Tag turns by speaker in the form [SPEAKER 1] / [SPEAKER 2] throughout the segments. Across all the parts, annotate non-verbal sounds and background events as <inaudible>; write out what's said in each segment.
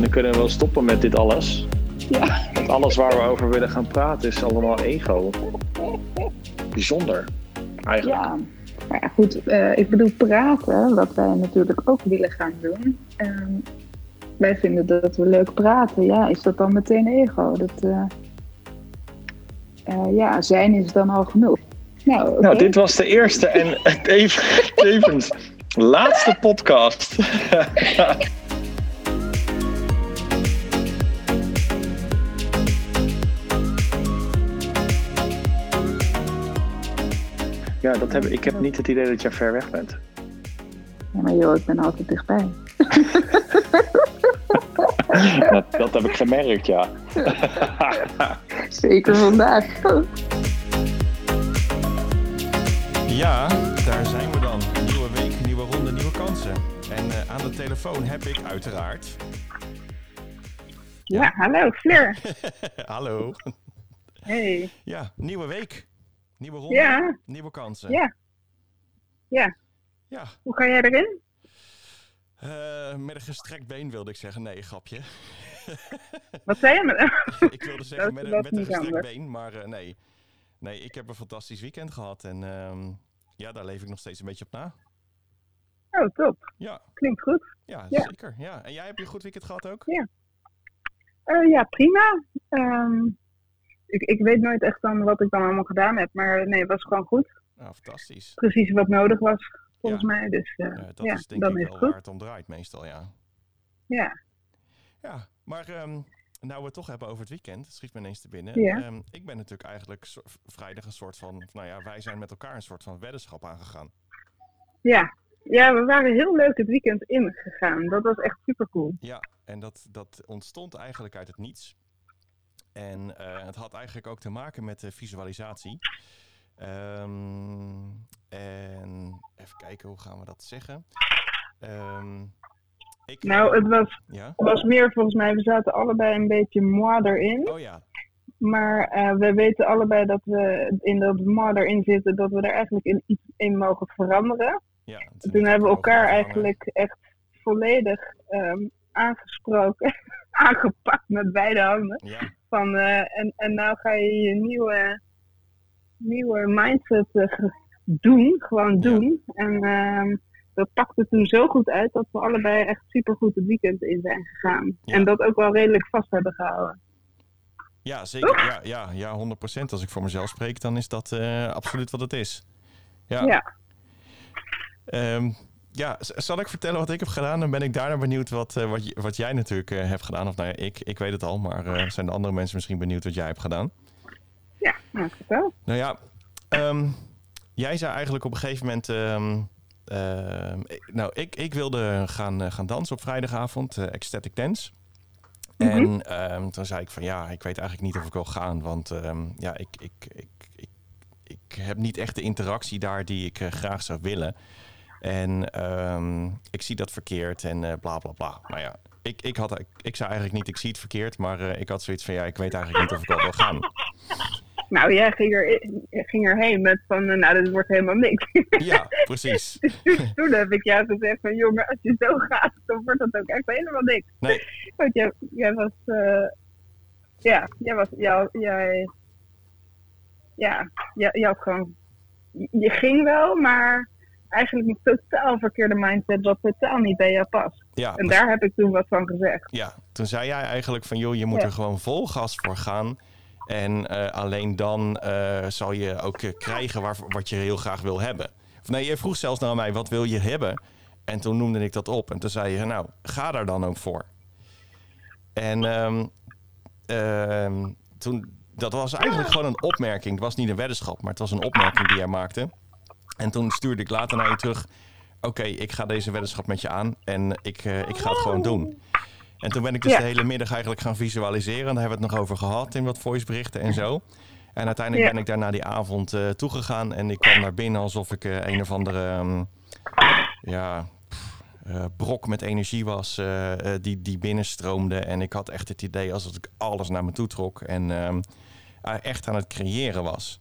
[SPEAKER 1] dan kunnen we wel stoppen met dit alles.
[SPEAKER 2] Ja.
[SPEAKER 1] Want alles waar we over willen gaan praten is allemaal ego. Bijzonder, eigenlijk.
[SPEAKER 2] Ja. Maar ja, goed, eh, ik bedoel praten, wat wij natuurlijk ook willen gaan doen. Ehm, wij vinden dat we leuk praten. Ja, is dat dan meteen ego? Dat, eh, eh, ja, zijn is dan al genoeg. Nou.
[SPEAKER 1] Nou, dit was de eerste en <laughs> even- tevens laatste podcast. <laughs> Ja, dat heb, ik heb niet het idee dat jij ver weg bent.
[SPEAKER 2] Ja, maar joh, ik ben altijd dichtbij. <laughs>
[SPEAKER 1] Dat, dat heb ik gemerkt, ja. <laughs>
[SPEAKER 2] Zeker vandaag.
[SPEAKER 3] Ja, daar zijn we dan. Nieuwe week, nieuwe ronde, nieuwe kansen. En eh, aan de telefoon heb ik uiteraard.
[SPEAKER 2] Ja, hallo Fleur. <laughs>
[SPEAKER 3] Hallo.
[SPEAKER 2] Hey.
[SPEAKER 3] Ja, nieuwe week. Nieuwe ronde,
[SPEAKER 2] Ja.
[SPEAKER 3] nieuwe kansen.
[SPEAKER 2] Ja. Ja.
[SPEAKER 3] Ja,
[SPEAKER 2] Hoe ga jij erin?
[SPEAKER 3] eh, met een gestrekt been wilde ik zeggen. Nee, grapje. <laughs>
[SPEAKER 2] Wat zei je? met- <laughs> <laughs>
[SPEAKER 3] ik wilde zeggen
[SPEAKER 2] Dat-
[SPEAKER 3] met,
[SPEAKER 2] dat
[SPEAKER 3] met een gestrekt
[SPEAKER 2] anders.
[SPEAKER 3] been, maar eh, nee. Nee, ik heb een fantastisch weekend gehad. En ehm, ja, daar leef ik nog steeds een beetje op na.
[SPEAKER 2] Oh, top.
[SPEAKER 3] Ja,
[SPEAKER 2] Klinkt goed.
[SPEAKER 3] ja,
[SPEAKER 2] Ja.
[SPEAKER 3] zeker. Ja. En jij hebt je een goed weekend gehad ook?
[SPEAKER 2] Eh, ja, prima. Ehm, ik, ik weet nooit echt dan wat ik dan allemaal gedaan heb. Maar nee, het was gewoon goed.
[SPEAKER 3] Nou, fantastisch.
[SPEAKER 2] Precies wat nodig was, volgens
[SPEAKER 3] Ja.
[SPEAKER 2] mij. Dus eh,
[SPEAKER 3] Eh, dat
[SPEAKER 2] ja,
[SPEAKER 3] is denk
[SPEAKER 2] dan
[SPEAKER 3] ik
[SPEAKER 2] is
[SPEAKER 3] wel
[SPEAKER 2] goed.
[SPEAKER 3] waar het om draait meestal, ja.
[SPEAKER 2] Ja.
[SPEAKER 3] Ja, maar ehm, nou we het toch hebben over het weekend, schiet me ineens te binnen.
[SPEAKER 2] Ja.
[SPEAKER 3] Ehm, ik ben natuurlijk eigenlijk vrijdag een soort van, nou ja, wij zijn met elkaar een soort van weddenschap aangegaan.
[SPEAKER 2] Ja. ja, we waren heel leuk het weekend ingegaan. Dat was echt super cool.
[SPEAKER 3] Ja, en dat, dat ontstond eigenlijk uit het niets. En eh, het had eigenlijk ook te maken met de visualisatie. Ehm, en even kijken, hoe gaan we dat zeggen? Ehm, ik,
[SPEAKER 2] Nou, het was,
[SPEAKER 3] Ja?
[SPEAKER 2] was meer volgens mij, we zaten allebei een beetje moi erin.
[SPEAKER 3] Oh ja,
[SPEAKER 2] Maar eh, we weten allebei dat we in dat moi erin zitten, dat we er eigenlijk in iets in mogen veranderen.
[SPEAKER 3] ja.
[SPEAKER 2] En toen hebben we elkaar
[SPEAKER 3] eigenlijk
[SPEAKER 2] eigenlijk echt volledig ehm, aangesproken, <laughs> aangepakt met beide handen.
[SPEAKER 3] Ja,
[SPEAKER 2] Van, eh, en, en nou ga je je nieuwe, nieuwe mindset eh, doen, gewoon
[SPEAKER 3] Ja.
[SPEAKER 2] doen. En ehm, dat pakte toen zo goed uit dat we allebei echt supergoed het weekend in zijn gegaan.
[SPEAKER 3] Ja.
[SPEAKER 2] En dat ook wel redelijk vast hebben gehouden.
[SPEAKER 3] Ja, zeker. Ja, ja, ja, 100%. Als ik voor mezelf spreek, dan is dat eh, absoluut wat het is. Ja.
[SPEAKER 2] Ja.
[SPEAKER 3] Ehm, ja, zal ik vertellen wat ik heb gedaan? Dan ben ik daarna benieuwd wat, eh, wat, wat jij natuurlijk eh, hebt gedaan. Of nou ja, ik, ik weet het al, maar eh, zijn de andere mensen misschien benieuwd wat jij hebt gedaan?
[SPEAKER 2] Ja, nou, vertel.
[SPEAKER 3] Nou ja, ehm, jij zei eigenlijk op een gegeven moment... ehm, ehm, nou, ik, ik wilde gaan, gaan dansen op vrijdagavond, ecstatic dance. En ehm, toen zei ik van ja, ik weet eigenlijk niet of ik wil gaan, want ja, ik, ik, ik, ik, ik heb niet echt de interactie daar die ik graag zou willen. En ehm, ik zie dat verkeerd en eh, bla bla bla. Nou ja, ik, ik, had, ik, ik zei eigenlijk niet ik zie het verkeerd, maar eh, ik had zoiets van ja, ik weet eigenlijk niet of ik wel wil gaan.
[SPEAKER 2] Nou, jij ging, er, ging erheen met van, eh, nou, dit wordt helemaal niks. <laughs>
[SPEAKER 3] Ja, <laughs> precies.
[SPEAKER 2] toen, toen heb ik jou gezegd van, jongen, als je zo gaat, dan wordt dat ook echt helemaal niks.
[SPEAKER 3] Nee.
[SPEAKER 2] Want jij, jij was, eh, ja, jij was, jou, jij, ja, jij, jij had gewoon, je ging wel, maar eigenlijk een totaal verkeerde mindset, wat totaal niet bij jou past.
[SPEAKER 3] Ja,
[SPEAKER 2] En daar heb ik toen wat van gezegd.
[SPEAKER 3] Ja, toen zei jij eigenlijk van joh, je moet
[SPEAKER 2] Ja.
[SPEAKER 3] er gewoon vol gas voor gaan. En eh, alleen dan eh, zal je ook eh, krijgen waar, wat je heel graag wil hebben. Of nee, je vroeg zelfs naar mij, wat wil je hebben? En toen noemde ik dat op. En toen zei je, nou, ga daar dan ook voor. En ehm, ehm, toen, dat was eigenlijk gewoon een opmerking. Het was niet een weddenschap, maar het was een opmerking die jij maakte. En toen stuurde ik later naar je terug. Oké, ik ga deze weddenschap met je aan en ik, eh, ik ga het gewoon doen. En toen ben ik dus
[SPEAKER 2] Ja.
[SPEAKER 3] de hele middag eigenlijk gaan visualiseren. En daar hebben we het nog over gehad in wat voiceberichten en zo. En uiteindelijk
[SPEAKER 2] Ja.
[SPEAKER 3] ben ik daar na die avond eh, toegegaan. En ik kwam naar binnen alsof ik eh, een of andere ehm, ja, brok met energie was die, die binnenstroomde. En ik had echt het idee alsof ik alles naar me toe trok. En ehm, eh, echt aan het creëren was.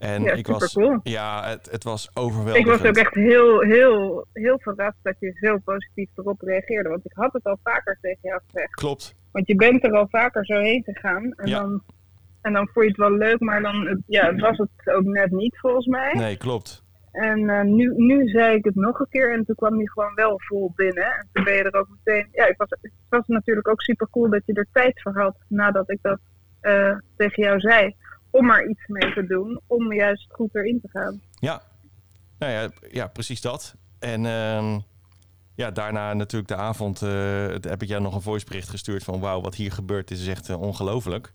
[SPEAKER 3] En
[SPEAKER 2] Ja,
[SPEAKER 3] ik was,
[SPEAKER 2] supercool.
[SPEAKER 3] ja, het, het was
[SPEAKER 2] Ik
[SPEAKER 3] overweldigend.
[SPEAKER 2] was ook echt heel, heel, heel verrast dat je zo positief erop reageerde. Want ik had het al vaker tegen jou gezegd.
[SPEAKER 3] Klopt.
[SPEAKER 2] Want je bent er al vaker zo heen gegaan. En,
[SPEAKER 3] Ja.
[SPEAKER 2] dan, en dan vond je het wel leuk, maar dan ja, het was het ook net niet volgens mij.
[SPEAKER 3] Nee, klopt.
[SPEAKER 2] En eh, nu, nu zei ik het nog een keer en toen kwam die gewoon wel vol binnen. En toen ben je er ook meteen... Ja, ik was, het was natuurlijk ook super cool dat je er tijd voor had nadat ik dat eh, tegen jou zei. Om er iets mee te doen, om juist goed erin te gaan.
[SPEAKER 3] Ja, nou ja, ja precies dat. En ehm, ja, daarna natuurlijk de avond eh, heb ik jou nog een voicebericht gestuurd van wauw, wat hier gebeurt is echt eh, ongelooflijk.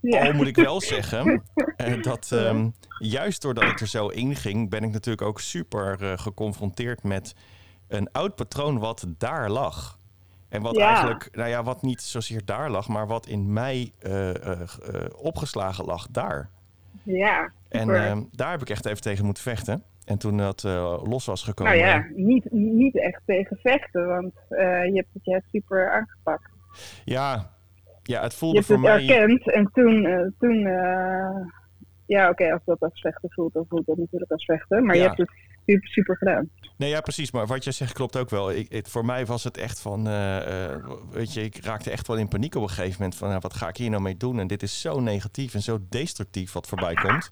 [SPEAKER 2] Ja.
[SPEAKER 3] Al moet ik wel zeggen <laughs> eh, dat ehm, juist doordat ik er zo in ging, ben ik natuurlijk ook super geconfronteerd met een oud patroon wat daar lag. En wat
[SPEAKER 2] Ja.
[SPEAKER 3] eigenlijk, nou ja, wat niet zozeer daar lag, maar wat in mij eh, eh, eh, opgeslagen lag daar.
[SPEAKER 2] Ja,
[SPEAKER 3] En ehm, daar heb ik echt even tegen moeten vechten. En toen dat los was gekomen.
[SPEAKER 2] Nou ja, niet, niet echt tegen vechten, want je hebt het juist super aangepakt.
[SPEAKER 3] ja, ja, het
[SPEAKER 2] Je
[SPEAKER 3] voelde
[SPEAKER 2] hebt
[SPEAKER 3] voor
[SPEAKER 2] het
[SPEAKER 3] mij.
[SPEAKER 2] erkend en toen, toen ja oké, als dat als vechten voelt, dan voelt dat natuurlijk als vechten. Maar
[SPEAKER 3] Ja.
[SPEAKER 2] je hebt het super, super gedaan.
[SPEAKER 3] Nee, ja, precies. Maar wat jij zegt klopt ook wel. Ik, het- voor mij was het echt van, eh, eh, weet je, ik raakte echt wel in paniek op een gegeven moment. Van, nou, wat ga ik hier nou mee doen? En dit is zo negatief en zo destructief wat voorbij komt.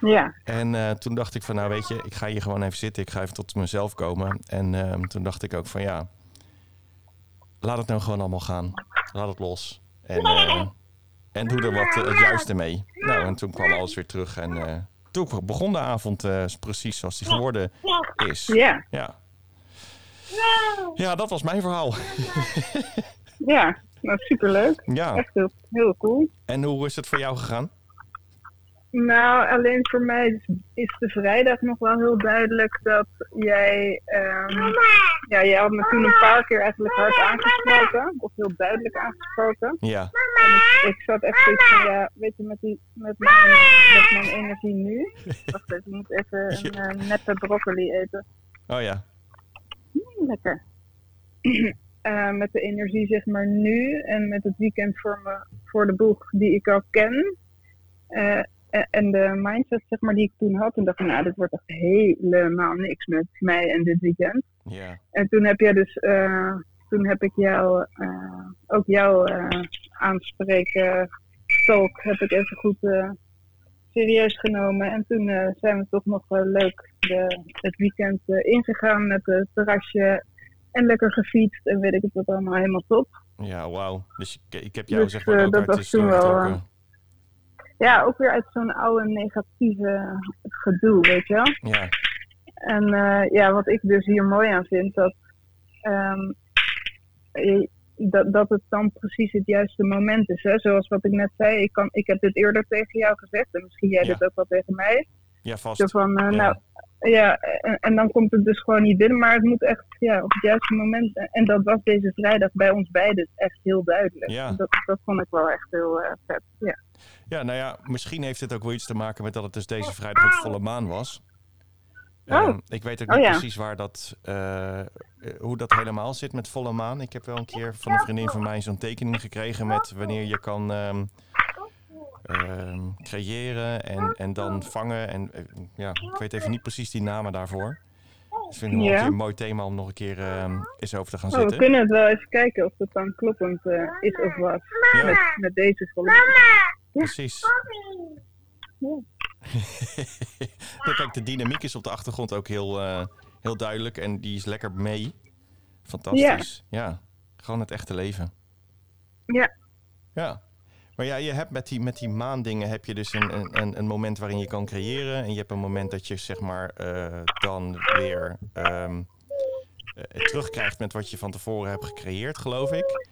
[SPEAKER 2] Ja,
[SPEAKER 3] En eh, toen dacht ik van, nou weet je, ik ga hier gewoon even zitten. Ik ga even tot mezelf komen. En ehm, toen dacht ik ook van, ja, laat het nou gewoon allemaal gaan. Laat het los. En, eh, en doe er wat eh, het juiste mee. Nou, en toen kwam alles weer terug. En eh, toen begon de avond eh, precies zoals die geworden is.
[SPEAKER 2] ja,
[SPEAKER 3] Ja. Ja, dat was mijn verhaal.
[SPEAKER 2] ja. Nou, super leuk.
[SPEAKER 3] Ja.
[SPEAKER 2] Echt heel, heel cool.
[SPEAKER 3] En hoe is het voor jou gegaan?
[SPEAKER 2] Nou, alleen voor mij is, de vrijdag nog wel heel duidelijk dat jij... ehm, ja, jij had me toen een paar keer eigenlijk hard aangesproken. Of heel duidelijk aangesproken.
[SPEAKER 3] Ja.
[SPEAKER 2] En ik, ik zat echt zoiets van, ja, weet je, met, die, met, mijn, met mijn energie nu. <laughs> Wacht even, ik moet even een eh, nette broccoli eten.
[SPEAKER 3] Oh ja.
[SPEAKER 2] Mm, lekker. <clears throat> Eh, met de energie zeg maar nu en met het weekend voor, me, voor de boeg die ik al ken. eh, en- en de mindset zeg maar die ik toen had. En dacht ik, nou dit wordt echt helemaal niks met mij en dit weekend.
[SPEAKER 3] Ja.
[SPEAKER 2] En toen heb jij dus, eh, toen heb ik jou, eh, ook jou eh aanspreken, talk, heb ik even goed eh, serieus genomen. En toen eh, zijn we toch nog eh, leuk de, het weekend eh, ingegaan met het terrasje en lekker gefietst en weet ik het wat allemaal helemaal top.
[SPEAKER 3] Ja, wauw. Dus ik, ik heb jou
[SPEAKER 2] Dus,
[SPEAKER 3] zeg maar
[SPEAKER 2] eh,
[SPEAKER 3] ook
[SPEAKER 2] dat
[SPEAKER 3] uit de
[SPEAKER 2] was toen
[SPEAKER 3] stoel
[SPEAKER 2] wel,
[SPEAKER 3] getrokken.
[SPEAKER 2] Ja, ook weer uit zo'n oude negatieve gedoe, weet je wel.
[SPEAKER 3] Ja.
[SPEAKER 2] En eh, ja, wat ik dus hier mooi aan vind, dat, ehm, dat, dat het dan precies het juiste moment is. Hè? Zoals wat ik net zei, ik, kan, ik heb dit eerder tegen jou gezegd en misschien jij
[SPEAKER 3] Ja.
[SPEAKER 2] dit ook wel tegen mij.
[SPEAKER 3] ja, vast.
[SPEAKER 2] Van, eh,
[SPEAKER 3] Ja.
[SPEAKER 2] nou, ja, en, en dan komt het dus gewoon niet binnen, maar het moet echt ja, op het juiste moment. En dat was deze vrijdag bij ons beiden echt heel duidelijk.
[SPEAKER 3] Ja.
[SPEAKER 2] Dat, dat vond ik wel echt heel eh, vet. Ja.
[SPEAKER 3] Ja, nou ja, misschien heeft het ook wel iets te maken met dat het dus deze vrijdag ook volle maan was.
[SPEAKER 2] Oh.
[SPEAKER 3] Ehm, ik weet ook
[SPEAKER 2] Oh
[SPEAKER 3] niet
[SPEAKER 2] ja.
[SPEAKER 3] precies waar dat, eh, eh, hoe dat helemaal zit met volle maan. Ik heb wel een keer van een vriendin van mij zo'n tekening gekregen met wanneer je kan ehm, ehm, creëren en, en dan vangen. En eh, ja, ik weet even niet precies die namen daarvoor. Dus ik vind het wel
[SPEAKER 2] Ja.
[SPEAKER 3] een mooi thema om nog een keer ehm, eens over te gaan
[SPEAKER 2] Oh, we
[SPEAKER 3] zitten.
[SPEAKER 2] kunnen het wel even kijken of het dan kloppend eh, is of
[SPEAKER 3] Ja.
[SPEAKER 2] met, met deze volle
[SPEAKER 3] Precies.
[SPEAKER 2] Ja.
[SPEAKER 3] Ja, <laughs> kijk, de dynamiek is op de achtergrond ook heel, eh, heel duidelijk en die is lekker mee. Fantastisch. Ja. gewoon het echte leven.
[SPEAKER 2] Ja.
[SPEAKER 3] Ja. Maar ja, je hebt met die, met die maandingen heb je dus een, een- een, moment waarin je kan creëren. En je hebt een moment dat je zeg maar eh, dan weer ehm, eh, terugkrijgt met wat je van tevoren hebt gecreëerd, geloof ik.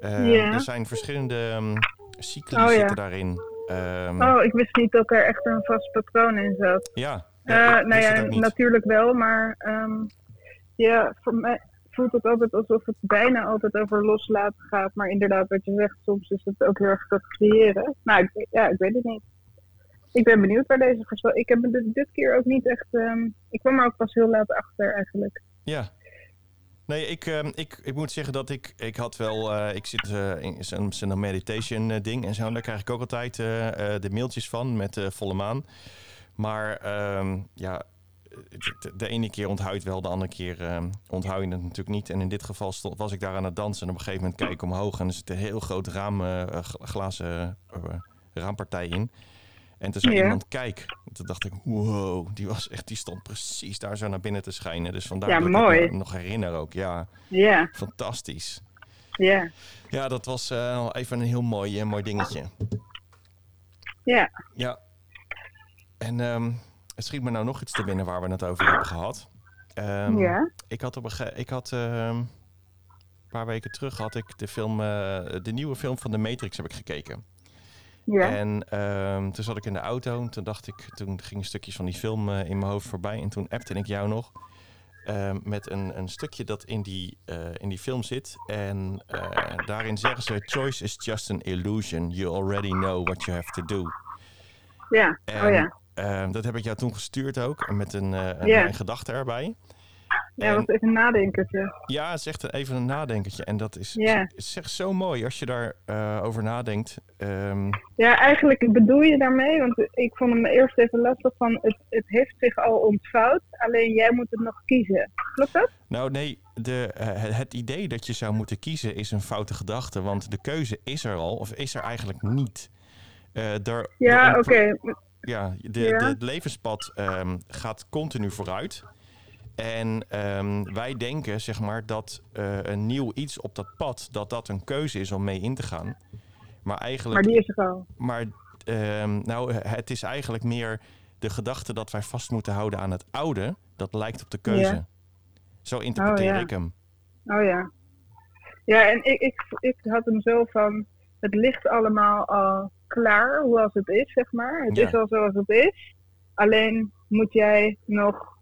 [SPEAKER 2] Ja.
[SPEAKER 3] Er zijn verschillende ehm cycli
[SPEAKER 2] Oh, ja.
[SPEAKER 3] zitten daarin. Ehm,
[SPEAKER 2] Oh, ik wist niet dat er echt een vast patroon in zat.
[SPEAKER 3] Ja,
[SPEAKER 2] Eh,
[SPEAKER 3] ja
[SPEAKER 2] nou ja, natuurlijk wel, maar ehm, ja, voor mij voelt het altijd alsof het bijna altijd over loslaten gaat. Maar inderdaad, wat je zegt, soms is het ook heel erg dat creëren. Nou, ik, ja, ik weet het niet. Ik ben benieuwd waar deze verstel. Ik heb me dit, dit keer ook niet echt. ehm, ik kwam er ook pas heel laat achter eigenlijk.
[SPEAKER 3] Ja. Nee, ik, ehm, ik, ik moet zeggen dat ik, ik had wel, eh, ik zit eh, in zo'n meditation eh, ding en zo. Daar krijg ik ook altijd de mailtjes van met volle maan. Maar ehm, ja, de, ene keer onthoud wel, de andere keer ehm onthoud je het natuurlijk niet. En in dit geval was ik daar aan het dansen en op een gegeven moment kijk ik omhoog en er zit een heel groot raam, gla- glazen raampartij in. En toen zei
[SPEAKER 2] Ja.
[SPEAKER 3] iemand, kijk. En toen dacht ik, wow, die, was echt, die stond precies daar zo naar binnen te schijnen. Dus vandaar
[SPEAKER 2] Ja,
[SPEAKER 3] dat
[SPEAKER 2] mooi.
[SPEAKER 3] ik me nog herinner ook. Ja,
[SPEAKER 2] Ja,
[SPEAKER 3] fantastisch.
[SPEAKER 2] ja,
[SPEAKER 3] Ja, dat was eh, even een heel mooi, eh, mooi dingetje.
[SPEAKER 2] ja.
[SPEAKER 3] Ja. En ehm, het schiet me nou nog iets te binnen waar we het over hebben gehad. Ehm,
[SPEAKER 2] ja.
[SPEAKER 3] Ik had, op een ik had ehm, een paar weken terug had ik de, film, eh, de nieuwe film van The Matrix heb ik gekeken.
[SPEAKER 2] Ja,
[SPEAKER 3] En ehm, toen zat ik in de auto en toen dacht ik, toen gingen stukjes van die film eh, in mijn hoofd voorbij. En toen appte ik jou nog ehm, met een, een stukje dat in die, eh, in die film zit. En eh, daarin zeggen ze, choice is just an illusion. You already know what you have to do.
[SPEAKER 2] ja.
[SPEAKER 3] En
[SPEAKER 2] Oh ja.
[SPEAKER 3] ehm, dat heb ik jou toen gestuurd ook, met een, een,
[SPEAKER 2] Ja.
[SPEAKER 3] een gedachte erbij.
[SPEAKER 2] Ja,
[SPEAKER 3] en-
[SPEAKER 2] dat even een nadenkertje.
[SPEAKER 3] Ja, het is echt even een nadenkertje. En dat is, is echt zo mooi als je daarover over nadenkt. Ehm,
[SPEAKER 2] Ja, eigenlijk bedoel je daarmee, want ik vond hem eerst even lastig van het, het heeft zich al ontvouwd, alleen jij moet het nog kiezen. Klopt dat?
[SPEAKER 3] nou nee, de, eh, het- idee dat je zou moeten kiezen is een foute gedachte. Want de keuze is er al, of is er eigenlijk niet. Eh er,
[SPEAKER 2] Ja, oké.
[SPEAKER 3] Ja, de,
[SPEAKER 2] Ja.
[SPEAKER 3] de, het levenspad ehm, gaat continu vooruit. En ehm, wij denken, zeg maar, dat eh, een nieuw iets op dat pad, dat dat een keuze is om mee in te gaan. Maar eigenlijk
[SPEAKER 2] Maar die is er al.
[SPEAKER 3] Maar ehm, nou, het is eigenlijk meer de gedachte dat wij vast moeten houden aan het oude. Dat lijkt op de keuze.
[SPEAKER 2] Ja.
[SPEAKER 3] Zo interpreteer
[SPEAKER 2] Oh, ja.
[SPEAKER 3] ik hem.
[SPEAKER 2] Oh ja. Ja, en ik, ik, ik had hem zo van, het ligt allemaal al klaar, hoe als het is, zeg maar. Het
[SPEAKER 3] Ja.
[SPEAKER 2] is al zoals het is. Alleen moet jij nog,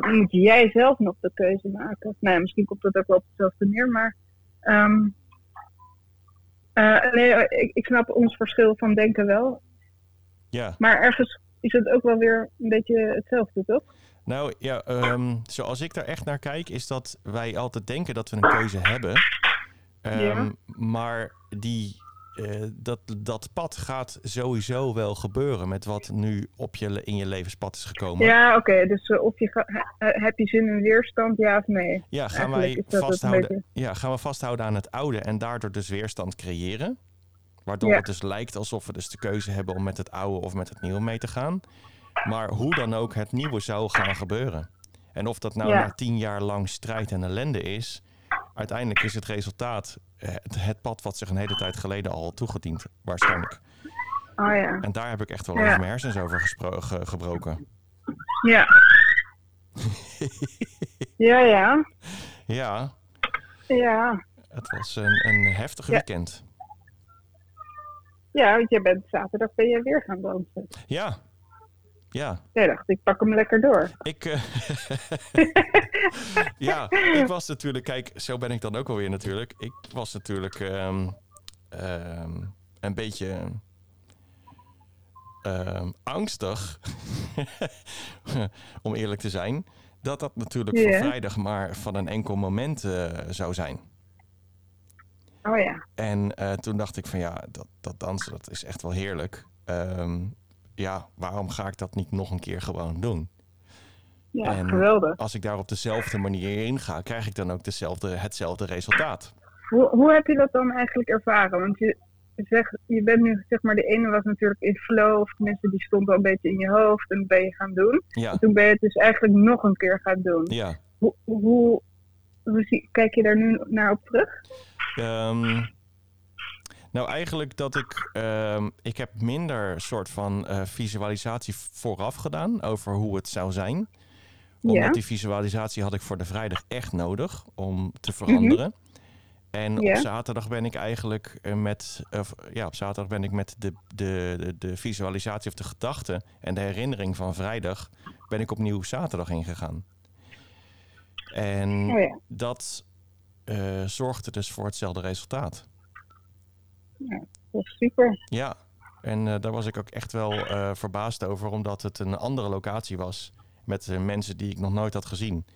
[SPEAKER 2] moet jij zelf nog de keuze maken. Nou ja, misschien komt dat ook wel op hetzelfde neer, maar... ehm, eh, nee, ik, ik snap ons verschil van denken wel.
[SPEAKER 3] Ja.
[SPEAKER 2] Maar ergens is het ook wel weer een beetje hetzelfde, toch?
[SPEAKER 3] Nou ja, ehm, zoals ik daar echt naar kijk, is dat wij altijd denken dat we een keuze hebben. Ehm,
[SPEAKER 2] Ja.
[SPEAKER 3] Maar die, eh, dat, dat pad gaat sowieso wel gebeuren met wat nu op je, in je levenspad is gekomen.
[SPEAKER 2] Ja, oké. dus eh, of je ga- he- heb je zin in weerstand, ja of nee?
[SPEAKER 3] Ja, gaan
[SPEAKER 2] Eigenlijk
[SPEAKER 3] wij, vasthouden,
[SPEAKER 2] beetje.
[SPEAKER 3] ja, gaan we vasthouden aan het oude en daardoor dus weerstand creëren? Waardoor
[SPEAKER 2] Ja.
[SPEAKER 3] het dus lijkt alsof we dus de keuze hebben om met het oude of met het nieuwe mee te gaan. Maar hoe dan ook, het nieuwe zou gaan gebeuren. En of dat nou
[SPEAKER 2] Ja.
[SPEAKER 3] na tien jaar lang strijd en ellende is, uiteindelijk is het resultaat eh, het, het pad wat zich een hele tijd geleden al toegediend, waarschijnlijk.
[SPEAKER 2] Oh ja.
[SPEAKER 3] En daar heb ik echt wel
[SPEAKER 2] Ja.
[SPEAKER 3] even mijn hersens over gespro- ge- gebroken.
[SPEAKER 2] Ja. <laughs> ja, ja.
[SPEAKER 3] Ja,
[SPEAKER 2] Ja.
[SPEAKER 3] het was een, een heftig
[SPEAKER 2] Ja.
[SPEAKER 3] weekend.
[SPEAKER 2] Ja, want jij bent zaterdag ben je weer gaan dansen.
[SPEAKER 3] Ja, ja.
[SPEAKER 2] Jij dacht, ik pak hem lekker door.
[SPEAKER 3] Ik, eh, <laughs> ja, ik was natuurlijk, kijk, zo ben ik dan ook alweer natuurlijk. Ik was natuurlijk ehm, ehm, een beetje ehm, angstig, <laughs> om eerlijk te zijn, dat dat natuurlijk voor vrijdag maar van een enkel moment eh, zou zijn.
[SPEAKER 2] Oh ja.
[SPEAKER 3] En eh, toen dacht ik van ja, dat, dat dansen, dat is echt wel heerlijk. Ehm, ja, waarom ga ik dat niet nog een keer gewoon doen?
[SPEAKER 2] Ja,
[SPEAKER 3] En-
[SPEAKER 2] geweldig.
[SPEAKER 3] als ik daar op dezelfde manier in ga, krijg ik dan ook dezelfde, hetzelfde resultaat.
[SPEAKER 2] Hoe, hoe heb je dat dan eigenlijk ervaren? Want je zegt, je bent nu, zeg maar, de ene was natuurlijk in flow, of tenminste die stond al een beetje in je hoofd en dat ben je gaan doen.
[SPEAKER 3] Ja,
[SPEAKER 2] En toen ben je het dus eigenlijk nog een keer gaan doen.
[SPEAKER 3] ja.
[SPEAKER 2] Hoe, hoe, kijk je daar nu naar op terug?
[SPEAKER 3] Ehm, nou, eigenlijk dat ik... ehm, ik heb minder soort van eh, visualisatie vooraf gedaan over hoe het zou zijn. Omdat
[SPEAKER 2] Ja.
[SPEAKER 3] die visualisatie had ik voor de vrijdag echt nodig om te veranderen. En
[SPEAKER 2] Ja.
[SPEAKER 3] op zaterdag ben ik eigenlijk eh, met, of, ja, op zaterdag ben ik met de, de, de, de visualisatie of de gedachte en de herinnering van vrijdag ben ik opnieuw zaterdag ingegaan. En
[SPEAKER 2] Oh ja.
[SPEAKER 3] dat eh, zorgde dus voor hetzelfde resultaat.
[SPEAKER 2] Dat is super.
[SPEAKER 3] Ja, en eh, daar was ik ook echt wel eh, verbaasd over, omdat het een andere locatie was met eh, mensen die ik nog nooit had gezien.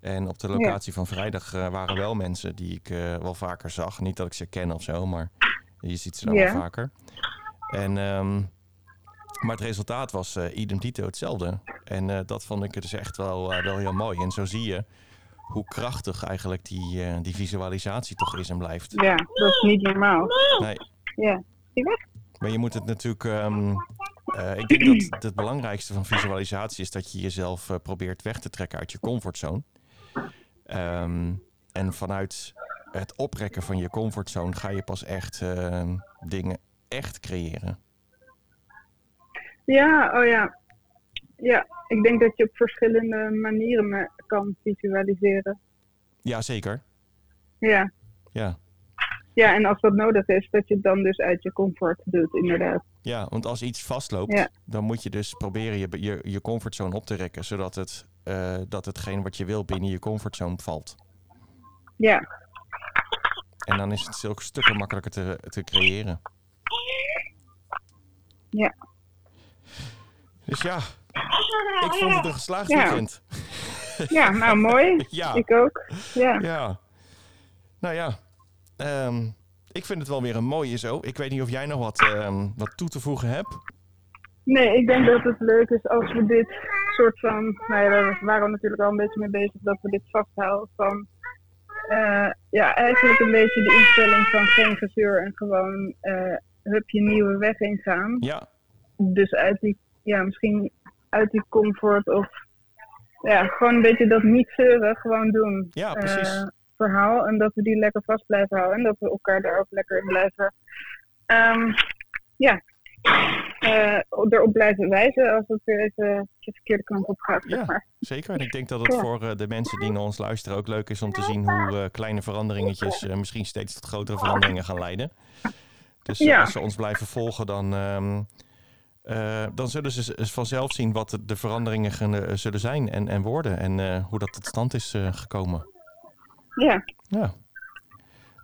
[SPEAKER 3] En op de locatie van vrijdag waren wel mensen die ik wel vaker zag. Niet dat ik ze ken of zo, maar je ziet ze dan
[SPEAKER 2] Ja.
[SPEAKER 3] wel vaker. En ehm, Maar het resultaat was idem dito hetzelfde. En dat vond ik dus echt wel, wel heel mooi. En zo zie je hoe krachtig eigenlijk die, die visualisatie toch is en blijft.
[SPEAKER 2] Ja, dat is niet normaal.
[SPEAKER 3] Nee.
[SPEAKER 2] Ja. Zie weg?
[SPEAKER 3] Maar je moet het natuurlijk... Um, ik denk dat het belangrijkste van visualisatie is dat je jezelf probeert weg te trekken uit je comfortzone. Um, en vanuit het oprekken van je comfortzone ga je pas echt ehm, dingen echt creëren.
[SPEAKER 2] Ja, oh ja. Ja, ik denk dat je op verschillende manieren kan visualiseren.
[SPEAKER 3] Ja, zeker.
[SPEAKER 2] Ja.
[SPEAKER 3] Ja.
[SPEAKER 2] Ja, en als dat nodig is, dat je het dan dus uit je comfort doet, inderdaad.
[SPEAKER 3] Ja, want als iets vastloopt, dan moet je dus proberen je, je, je comfortzone op te rekken, zodat het, uh, dat hetgeen wat je wil binnen je comfortzone valt.
[SPEAKER 2] Ja.
[SPEAKER 3] En dan is het zulke stukken makkelijker te, te creëren.
[SPEAKER 2] Ja.
[SPEAKER 3] Dus ja, ik vond het een geslaagd weekend.
[SPEAKER 2] Ja, nou <laughs> mooi.
[SPEAKER 3] ja.
[SPEAKER 2] Ik ook. Ja.
[SPEAKER 3] ja. Nou ja, um, ik vind het wel weer een mooie zo. Ik weet niet of jij nog wat, um, wat toe te voegen hebt.
[SPEAKER 2] Nee, ik denk dat het leuk is als we dit soort van... Nou ja, we waren natuurlijk al een beetje mee bezig dat we dit vasthouden van... Uh, ja, eigenlijk een beetje de instelling van geen gezeur en gewoon uh, hup je nieuwe weg ingaan.
[SPEAKER 3] Ja.
[SPEAKER 2] Dus uit die, ja, misschien uit die comfort of ja, gewoon een beetje dat niet zeuren, gewoon doen.
[SPEAKER 3] Ja, precies. Uh,
[SPEAKER 2] verhaal en dat we die lekker vast blijven houden en dat we elkaar daar ook lekker in blijven. Um, ja, uh, erop blijven wijzen als het weer even de verkeerde kant op gaat.
[SPEAKER 3] Ja,
[SPEAKER 2] zeg maar.
[SPEAKER 3] zeker. En ik denk dat het ja. voor uh, de mensen die naar ons luisteren ook leuk is om te zien hoe uh, kleine veranderingetjes misschien steeds tot grotere veranderingen gaan leiden. Dus
[SPEAKER 2] ja.
[SPEAKER 3] als ze ons blijven volgen, dan, um, dan zullen ze vanzelf zien wat de, de veranderingen gaan, zullen zijn en, en worden en hoe dat tot stand is gekomen.
[SPEAKER 2] Ja.
[SPEAKER 3] Ja.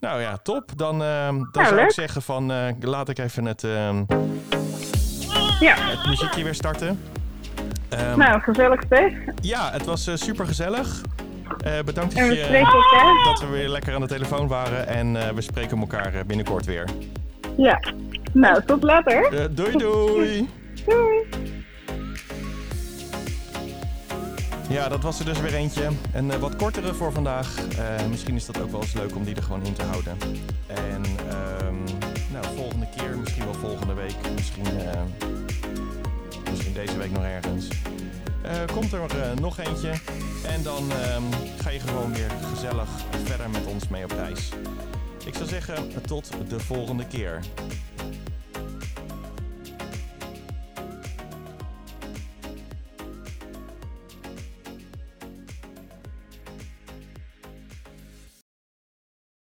[SPEAKER 3] Nou ja, top. Dan, dan zou ik zeggen van laat ik even het,
[SPEAKER 2] ja.
[SPEAKER 3] het muziekje weer starten.
[SPEAKER 2] Um, nou, gezellig steeds.
[SPEAKER 3] Ja, het was super gezellig. bedankt dat, je, dat we weer lekker aan de telefoon waren. En we spreken elkaar binnenkort weer.
[SPEAKER 2] Ja, nou tot later.
[SPEAKER 3] doei doei. <laughs>
[SPEAKER 2] doei.
[SPEAKER 3] Ja, dat was er dus weer eentje. Een uh, wat kortere voor vandaag. Uh, misschien is dat ook wel eens leuk om die er gewoon in te houden. En um, nou, volgende keer, misschien wel volgende week, misschien, uh, misschien deze week nog ergens. komt er nog eentje. En dan um, ga je gewoon weer gezellig verder met ons mee op reis. Ik zou zeggen, tot de volgende keer.